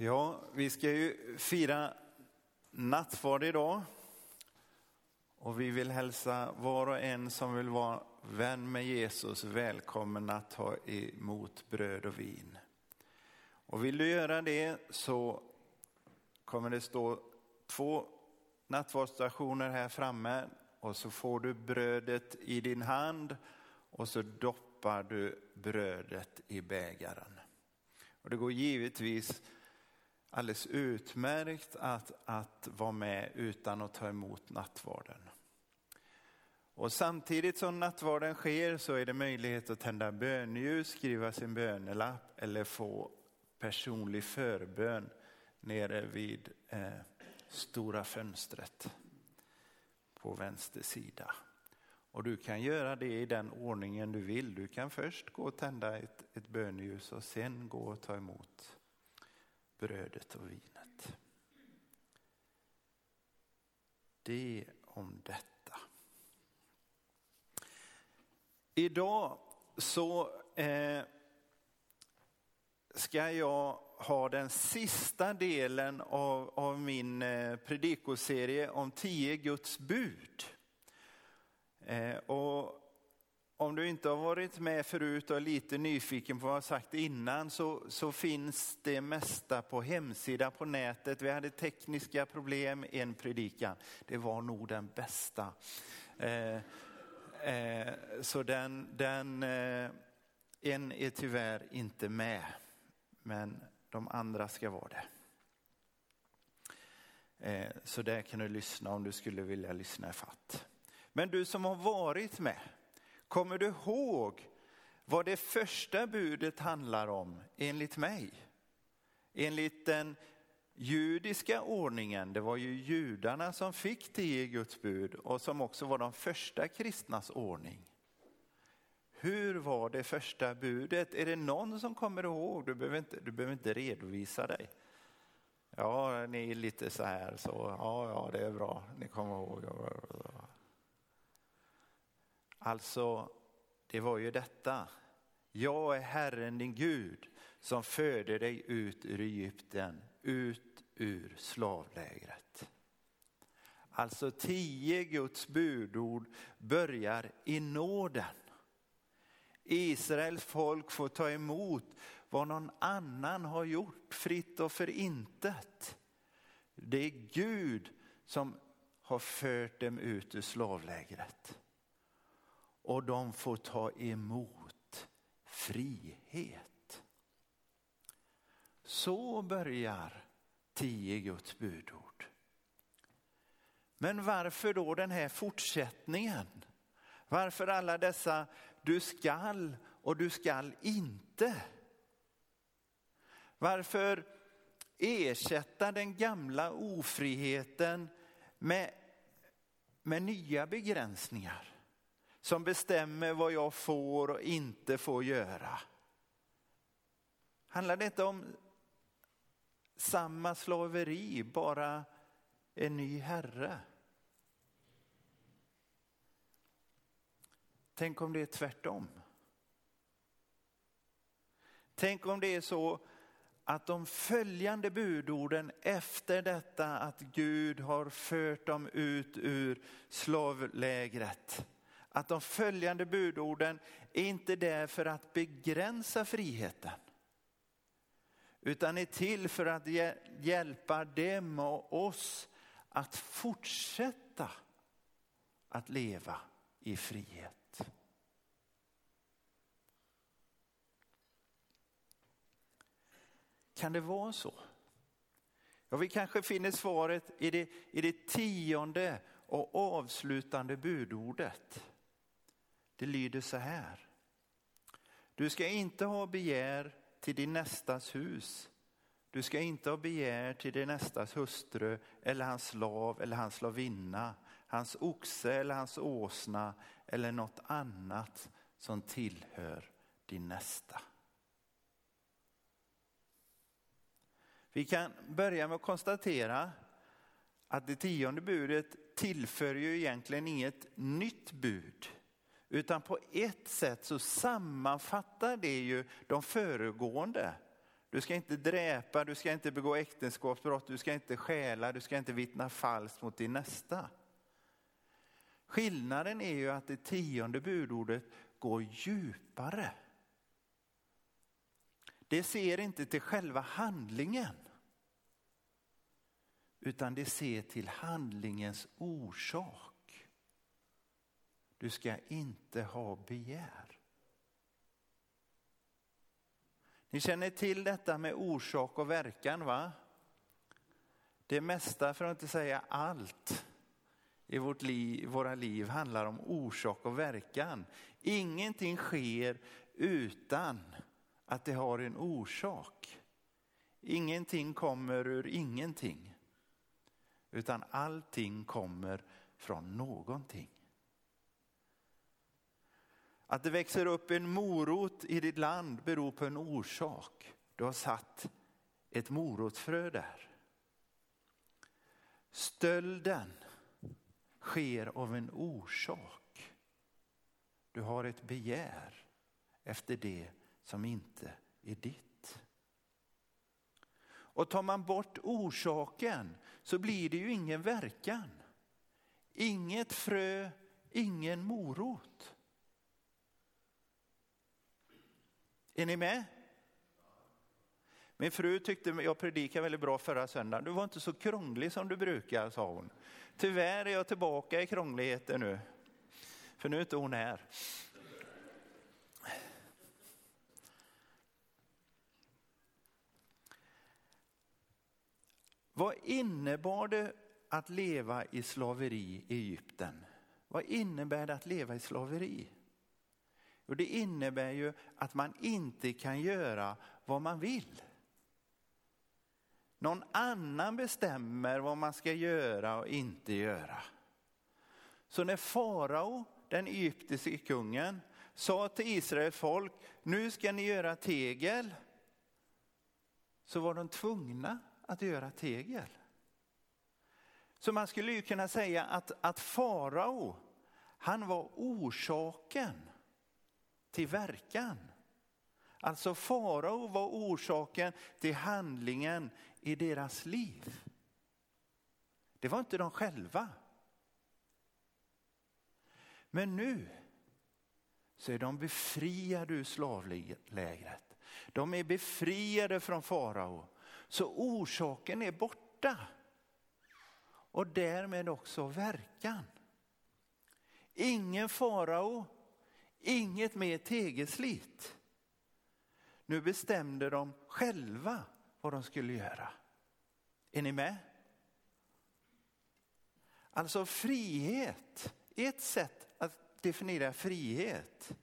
Ja, vi ska ju fira nattvard idag. Och vi vill hälsa var och en som vill vara vän med Jesus välkommen att ta emot bröd och vin. Och vill du göra det så kommer det stå två nattvardsstationer här framme och så får du brödet i din hand och så doppar du brödet i bägaren. Och det går givetvis alldeles utmärkt att, att vara med utan att ta emot nattvarden. Och samtidigt som nattvarden sker så är det möjlighet att tända bönljus, skriva sin bönelapp eller få personlig förbön nere vid eh, stora fönstret på vänster sida. Och du kan göra det i den ordningen du vill. Du kan först gå och tända ett, ett bönljus och sen gå och ta emot brödet och vinet. Det om detta. Idag så eh, ska jag ha den sista delen av, av min eh, predikoserie om tio Guds bud. Eh, och om du inte har varit med förut och är lite nyfiken på vad jag sagt innan så, så finns det mesta på hemsidan på nätet. Vi hade tekniska problem, en predikan. Det var nog den bästa. Eh, eh, så den, den eh, en är tyvärr inte med, men de andra ska vara det. Eh, så där kan du lyssna om du skulle vilja lyssna i fatt. Men du som har varit med, Kommer du ihåg vad det första budet handlar om enligt mig? Enligt den judiska ordningen, det var ju judarna som fick tio Guds bud och som också var de första kristnas ordning. Hur var det första budet? Är det någon som kommer ihåg? Du behöver inte, du behöver inte redovisa dig. Ja, ni är lite så här, så ja, ja, det är bra, ni kommer ihåg. Alltså, det var ju detta. Jag är Herren din Gud som förde dig ut ur Egypten, ut ur slavlägret. Alltså tio Guds budord börjar i nåden. Israels folk får ta emot vad någon annan har gjort, fritt och för intet. Det är Gud som har fört dem ut ur slavlägret och de får ta emot frihet. Så börjar tio Guds budord. Men varför då den här fortsättningen? Varför alla dessa du skall och du skall inte? Varför ersätta den gamla ofriheten med, med nya begränsningar? Som bestämmer vad jag får och inte får göra. Handlar det inte om samma slaveri, bara en ny herre? Tänk om det är tvärtom. Tänk om det är så att de följande budorden efter detta att Gud har fört dem ut ur slavlägret att de följande budorden är inte där för att begränsa friheten. Utan är till för att hjälpa dem och oss att fortsätta att leva i frihet. Kan det vara så? Ja, vi kanske finner svaret i det, i det tionde och avslutande budordet. Det lyder så här. Du ska inte ha begär till din nästas hus. Du ska inte ha begär till din nästas hustru eller hans slav eller hans slavinna, hans oxe eller hans åsna eller något annat som tillhör din nästa. Vi kan börja med att konstatera att det tionde budet tillför ju egentligen inget nytt bud. Utan på ett sätt så sammanfattar det ju de föregående. Du ska inte dräpa, du ska inte begå äktenskapsbrott, du ska inte stjäla, du ska inte vittna falskt mot din nästa. Skillnaden är ju att det tionde budordet går djupare. Det ser inte till själva handlingen. Utan det ser till handlingens orsak. Du ska inte ha begär. Ni känner till detta med orsak och verkan va? Det mesta, för att inte säga allt, i vårt liv, våra liv handlar om orsak och verkan. Ingenting sker utan att det har en orsak. Ingenting kommer ur ingenting. Utan allting kommer från någonting. Att det växer upp en morot i ditt land beror på en orsak. Du har satt ett morotsfrö där. Stölden sker av en orsak. Du har ett begär efter det som inte är ditt. Och tar man bort orsaken så blir det ju ingen verkan. Inget frö, ingen morot. Är ni med? Min fru tyckte jag predikade väldigt bra förra söndagen. Du var inte så krånglig som du brukar, sa hon. Tyvärr är jag tillbaka i krångligheten nu. För nu är inte hon här. Vad innebar det att leva i slaveri i Egypten? Vad innebär det att leva i slaveri? Och det innebär ju att man inte kan göra vad man vill. Någon annan bestämmer vad man ska göra och inte göra. Så när farao, den egyptiske kungen, sa till Israels folk, nu ska ni göra tegel, så var de tvungna att göra tegel. Så man skulle ju kunna säga att, att farao, han var orsaken till verkan. Alltså farao var orsaken till handlingen i deras liv. Det var inte de själva. Men nu så är de befriade ur slavlägret. De är befriade från farao. Så orsaken är borta. Och därmed också verkan. Ingen farao, inget mer tegelslit. Nu bestämde de själva vad de skulle göra. Är ni med? Alltså frihet, ett sätt att definiera frihet,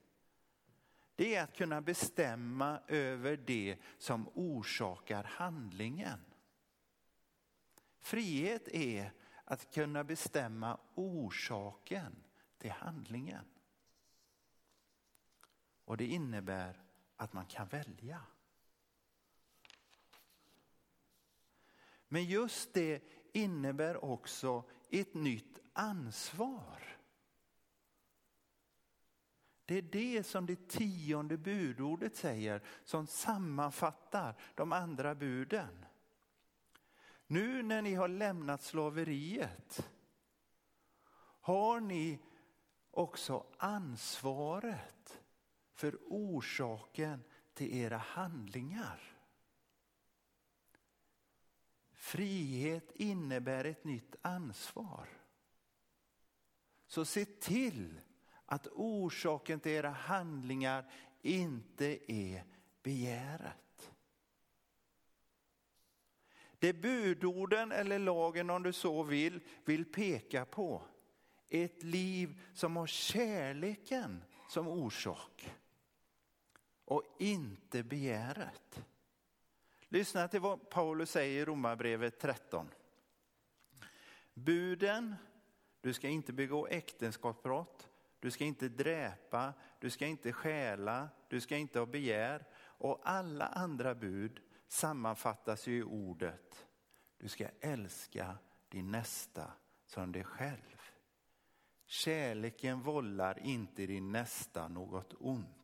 det är att kunna bestämma över det som orsakar handlingen. Frihet är att kunna bestämma orsaken till handlingen. Och det innebär att man kan välja. Men just det innebär också ett nytt ansvar. Det är det som det tionde budordet säger som sammanfattar de andra buden. Nu när ni har lämnat slaveriet har ni också ansvaret för orsaken till era handlingar. Frihet innebär ett nytt ansvar. Så se till att orsaken till era handlingar inte är begäret. Det budorden eller lagen om du så vill, vill peka på ett liv som har kärleken som orsak och inte begäret. Lyssna till vad Paulus säger i Romarbrevet 13. Buden, du ska inte begå äktenskapsbrott, du ska inte dräpa, du ska inte stjäla, du ska inte ha begär och alla andra bud sammanfattas ju i ordet du ska älska din nästa som dig själv. Kärleken vållar inte din nästa något ont.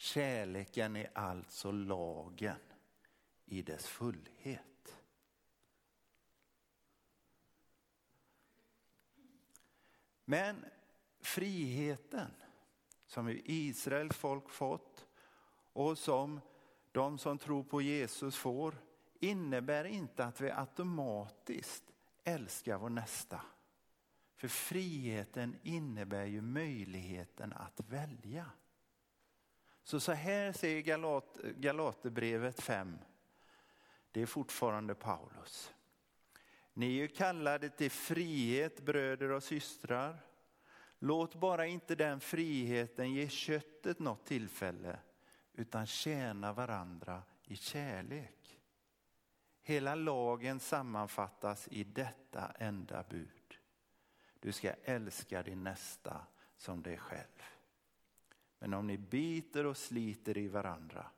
Kärleken är alltså lagen. i dess fullhet. Men friheten som Israels folk fått och som de som tror på Jesus får innebär inte att vi automatiskt älskar vår nästa. För friheten innebär ju möjligheten att välja. Så så här säger Galat, Galaterbrevet 5. Det är fortfarande Paulus. Ni är ju kallade till frihet bröder och systrar. Låt bara inte den friheten ge köttet något tillfälle utan tjäna varandra i kärlek. Hela lagen sammanfattas i detta enda bud. Du ska älska din nästa som dig själv. Men om ni biter och sliter i varandra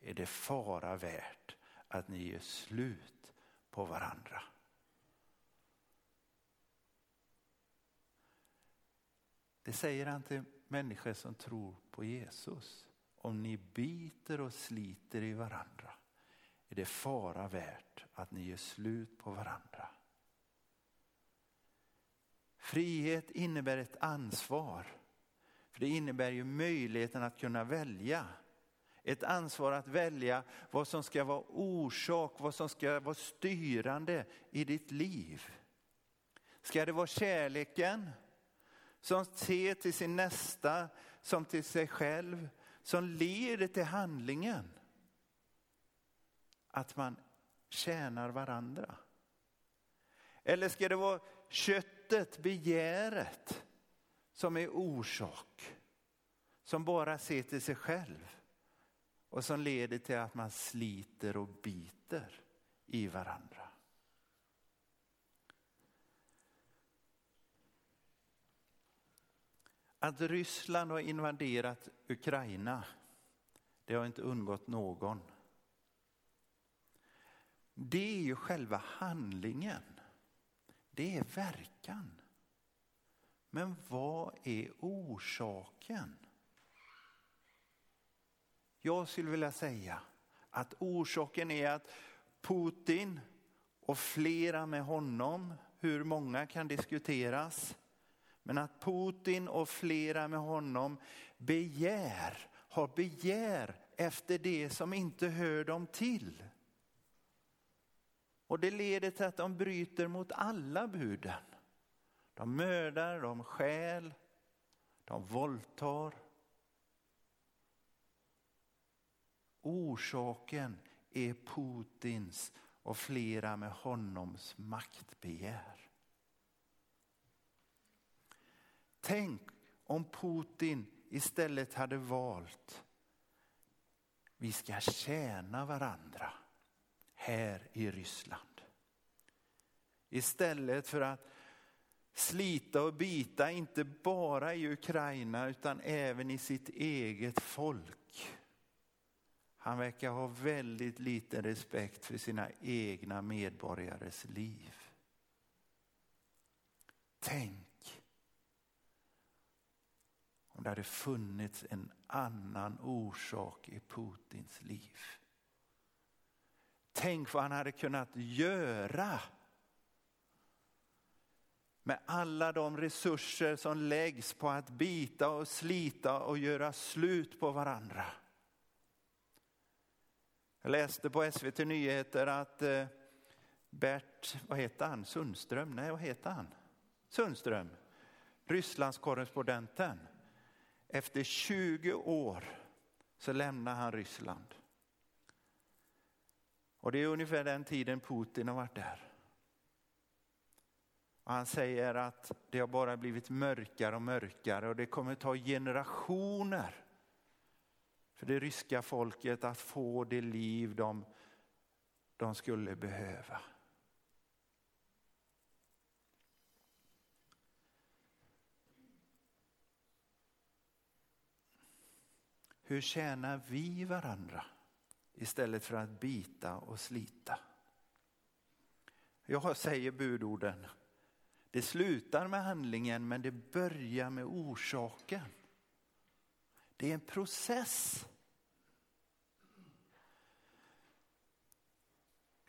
är det fara värt att ni gör slut på varandra. Det säger han till människor som tror på Jesus. Om ni biter och sliter i varandra är det fara värt att ni gör slut på varandra. Frihet innebär ett ansvar. För Det innebär ju möjligheten att kunna välja. Ett ansvar att välja vad som ska vara orsak, vad som ska vara styrande i ditt liv. Ska det vara kärleken som ser till sin nästa som till sig själv, som leder till handlingen? Att man tjänar varandra. Eller ska det vara köttet, begäret, som är orsak, som bara ser till sig själv och som leder till att man sliter och biter i varandra. Att Ryssland har invaderat Ukraina, det har inte undgått någon. Det är ju själva handlingen. Det är verkan. Men vad är orsaken? Jag skulle vilja säga att orsaken är att Putin och flera med honom, hur många kan diskuteras, men att Putin och flera med honom begär, har begär efter det som inte hör dem till. Och det leder till att de bryter mot alla buden. De mördar, de stjäl, de våldtar. Orsaken är Putins och flera med honoms maktbegär. Tänk om Putin istället hade valt vi ska tjäna varandra här i Ryssland. Istället för att slita och bita, inte bara i Ukraina utan även i sitt eget folk. Han verkar ha väldigt liten respekt för sina egna medborgares liv. Tänk om det hade funnits en annan orsak i Putins liv. Tänk vad han hade kunnat göra med alla de resurser som läggs på att bita och slita och göra slut på varandra. Jag läste på SVT Nyheter att eh, Bert, vad heter han, Sundström, nej vad heter han? Sundström, Rysslandskorrespondenten. Efter 20 år så lämnar han Ryssland. Och det är ungefär den tiden Putin har varit där. Och han säger att det har bara blivit mörkare och mörkare och det kommer ta generationer för det ryska folket att få det liv de, de skulle behöva. Hur tjänar vi varandra? istället för att bita och slita. Jag säger budorden. Det slutar med handlingen men det börjar med orsaken. Det är en process.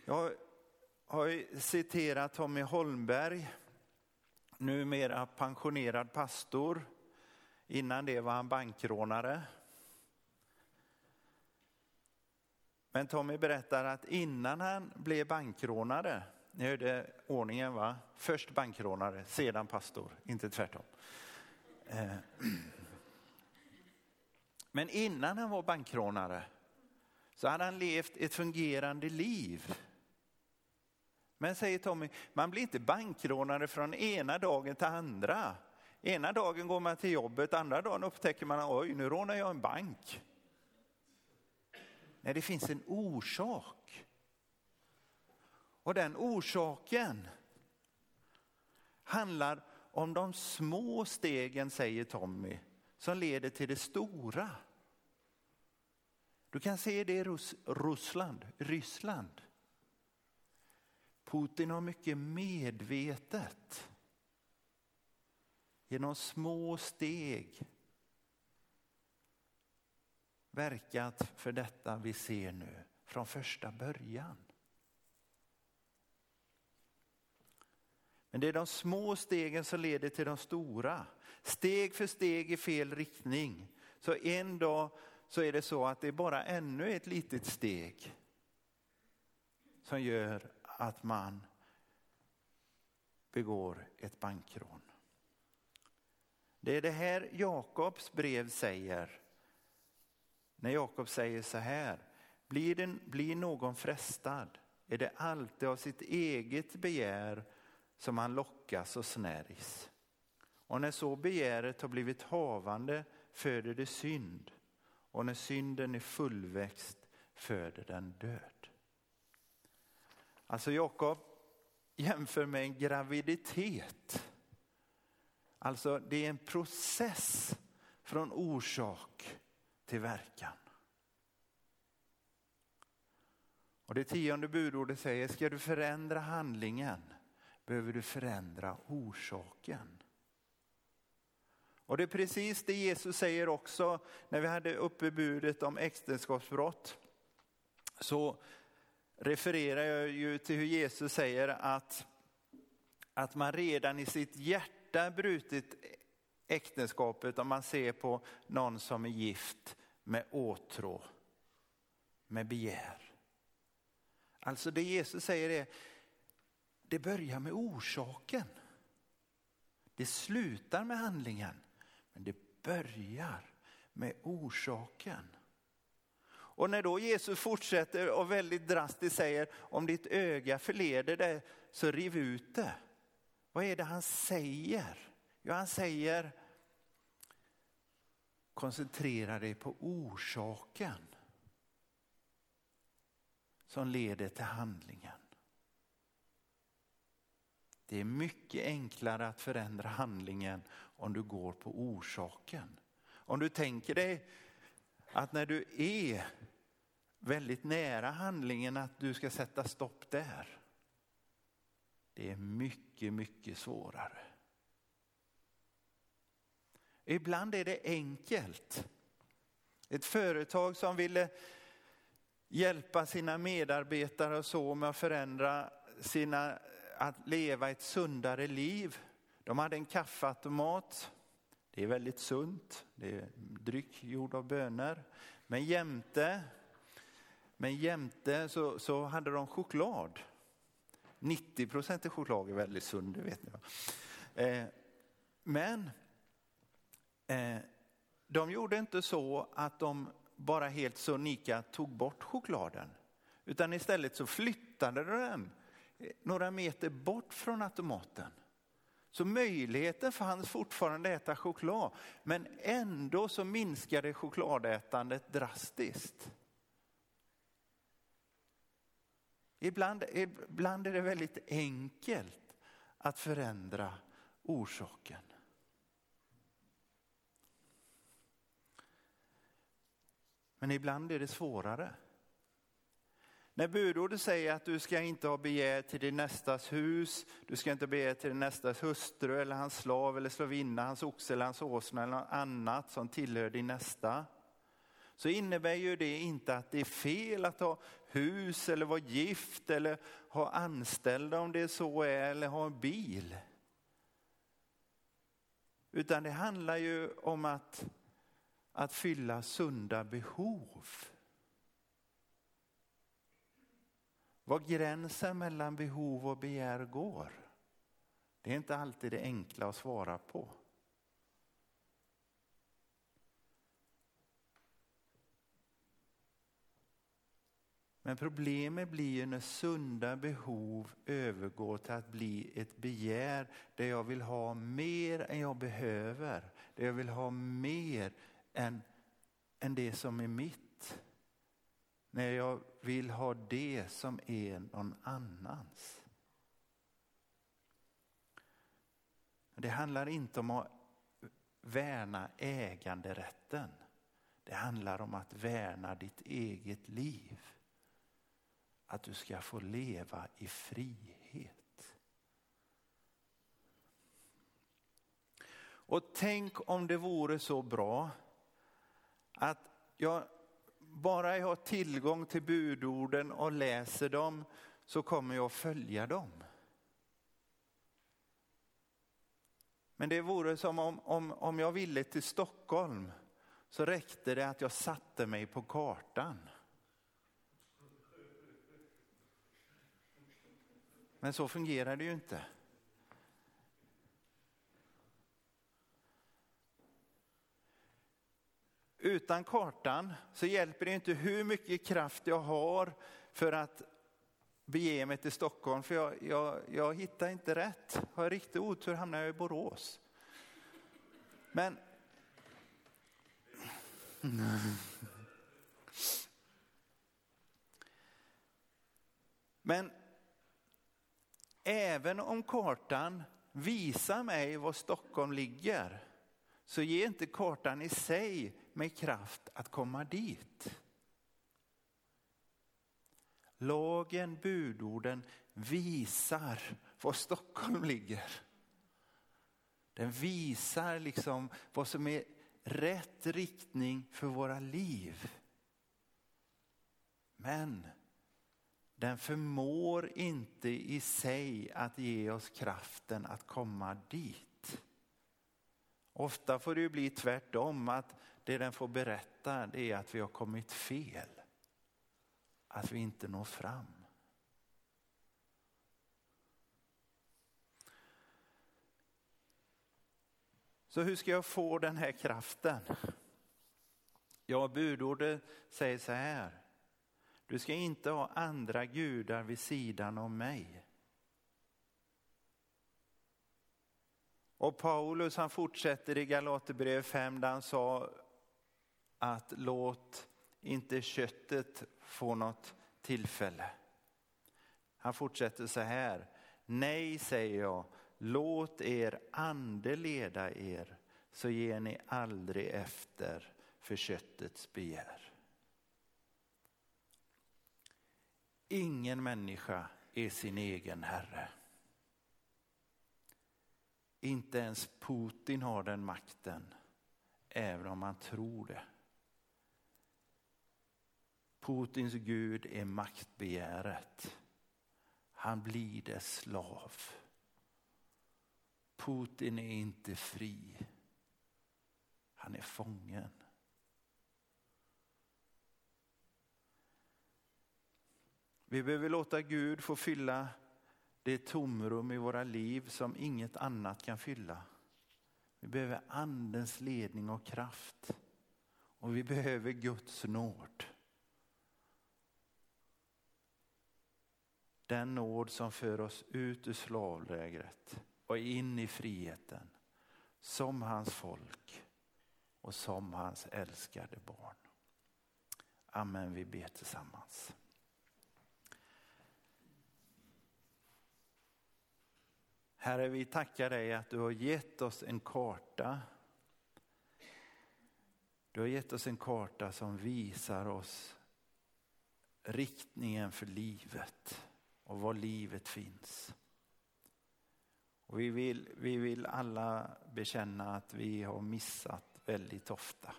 Jag har citerat Tommy Holmberg, numera pensionerad pastor. Innan det var han bankrånare. Men Tommy berättar att innan han blev bankrånare, ni hörde ordningen va? Först bankrånare, sedan pastor, inte tvärtom. Eh. Men innan han var bankrånare så hade han levt ett fungerande liv. Men säger Tommy, man blir inte bankrånare från ena dagen till andra. Ena dagen går man till jobbet, andra dagen upptäcker man, oj nu rånar jag en bank. Nej, det finns en orsak. Och den orsaken handlar om de små stegen, säger Tommy, som leder till det stora. Du kan se det i Rus Ryssland, Ryssland. Putin har mycket medvetet genom små steg verkat för detta vi ser nu från första början. Men det är de små stegen som leder till de stora. Steg för steg i fel riktning. Så en dag så är det så att det är bara ännu ett litet steg som gör att man begår ett bankrån. Det är det här Jakobs brev säger. När Jakob säger så här, blir, den, blir någon frestad är det alltid av sitt eget begär som han lockas och snärjs. Och när så begäret har blivit havande föder det synd och när synden är fullväxt föder den död. Alltså Jakob jämför med en graviditet. Alltså det är en process från orsak till verkan. Och det tionde budordet säger, ska du förändra handlingen behöver du förändra orsaken. Och det är precis det Jesus säger också när vi hade uppe budet om äktenskapsbrott. Så refererar jag ju till hur Jesus säger att, att man redan i sitt hjärta brutit äktenskapet om man ser på någon som är gift med åtrå, med begär. Alltså det Jesus säger är, det börjar med orsaken. Det slutar med handlingen, men det börjar med orsaken. Och när då Jesus fortsätter och väldigt drastiskt säger om ditt öga förleder dig så riv ut det. Vad är det han säger? Jo, han säger koncentrera dig på orsaken som leder till handlingen. Det är mycket enklare att förändra handlingen om du går på orsaken. Om du tänker dig att när du är väldigt nära handlingen att du ska sätta stopp där. Det är mycket, mycket svårare. Ibland är det enkelt. Ett företag som ville hjälpa sina medarbetare och så med att förändra sina, att leva ett sundare liv. De hade en kaffeautomat. Det är väldigt sunt. Det är dryck gjord av bönor. Men jämte, men jämte så, så hade de choklad. 90 procent choklad är väldigt sund, det vet ni. Eh, men eh, de gjorde inte så att de bara helt sonika tog bort chokladen. Utan istället så flyttade de den några meter bort från automaten. Så möjligheten fanns fortfarande att äta choklad, men ändå så minskade chokladätandet drastiskt. Ibland, ibland är det väldigt enkelt att förändra orsaken. Men ibland är det svårare. När budordet säger att du ska inte ha begär till din nästas hus, du ska inte begär till din nästas hustru eller hans slav eller slavinna, hans oxe eller hans åsna eller något annat som tillhör din nästa. så innebär ju det inte att det är fel att ha hus eller vara gift eller ha anställda om det så är eller ha en bil. Utan det handlar ju om att, att fylla sunda behov. Var gränsen mellan behov och begär går, det är inte alltid det enkla att svara på. Men problemet blir ju när sunda behov övergår till att bli ett begär där jag vill ha mer än jag behöver. Där jag vill ha mer än, än det som är mitt. När jag vill ha det som är någon annans. Det handlar inte om att värna äganderätten. Det handlar om att värna ditt eget liv att du ska få leva i frihet. Och tänk om det vore så bra att jag bara jag har tillgång till budorden och läser dem så kommer jag följa dem. Men det vore som om, om, om jag ville till Stockholm så räckte det att jag satte mig på kartan. Men så fungerar det ju inte. Utan kartan så hjälper det inte hur mycket kraft jag har för att bege mig till Stockholm, för jag, jag, jag hittar inte rätt. Har jag riktig otur hamnar jag i Borås. Men Men Även om kartan visar mig var Stockholm ligger så ge inte kartan i sig mig kraft att komma dit. Lagen, budorden visar var Stockholm ligger. Den visar liksom vad som är rätt riktning för våra liv. Men den förmår inte i sig att ge oss kraften att komma dit. Ofta får det ju bli tvärtom, att det den får berätta det är att vi har kommit fel. Att vi inte når fram. Så hur ska jag få den här kraften? Ja, budordet säger så här. Du ska inte ha andra gudar vid sidan om mig. Och Paulus han fortsätter i Galaterbrev 5 där han sa att låt inte köttet få något tillfälle. Han fortsätter så här. Nej, säger jag, låt er ande leda er så ger ni aldrig efter för köttets begär. Ingen människa är sin egen herre. Inte ens Putin har den makten, även om man tror det. Putins gud är maktbegäret. Han blir dess slav. Putin är inte fri. Han är fången. Vi behöver låta Gud få fylla det är tomrum i våra liv som inget annat kan fylla. Vi behöver andens ledning och kraft. Och vi behöver Guds nåd. Den nåd som för oss ut ur slavlägret och in i friheten. Som hans folk och som hans älskade barn. Amen, vi ber tillsammans. Herre, vi tackar dig att du har gett oss en karta. Du har gett oss en karta som visar oss riktningen för livet och var livet finns. Och vi, vill, vi vill alla bekänna att vi har missat väldigt ofta.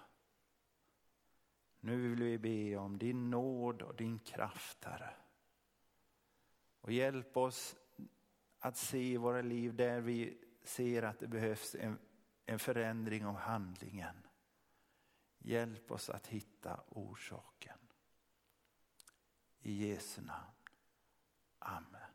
Nu vill vi be om din nåd och din kraft, Herre. Och hjälp oss att se i våra liv där vi ser att det behövs en, en förändring av handlingen. Hjälp oss att hitta orsaken. I Jesu namn. Amen.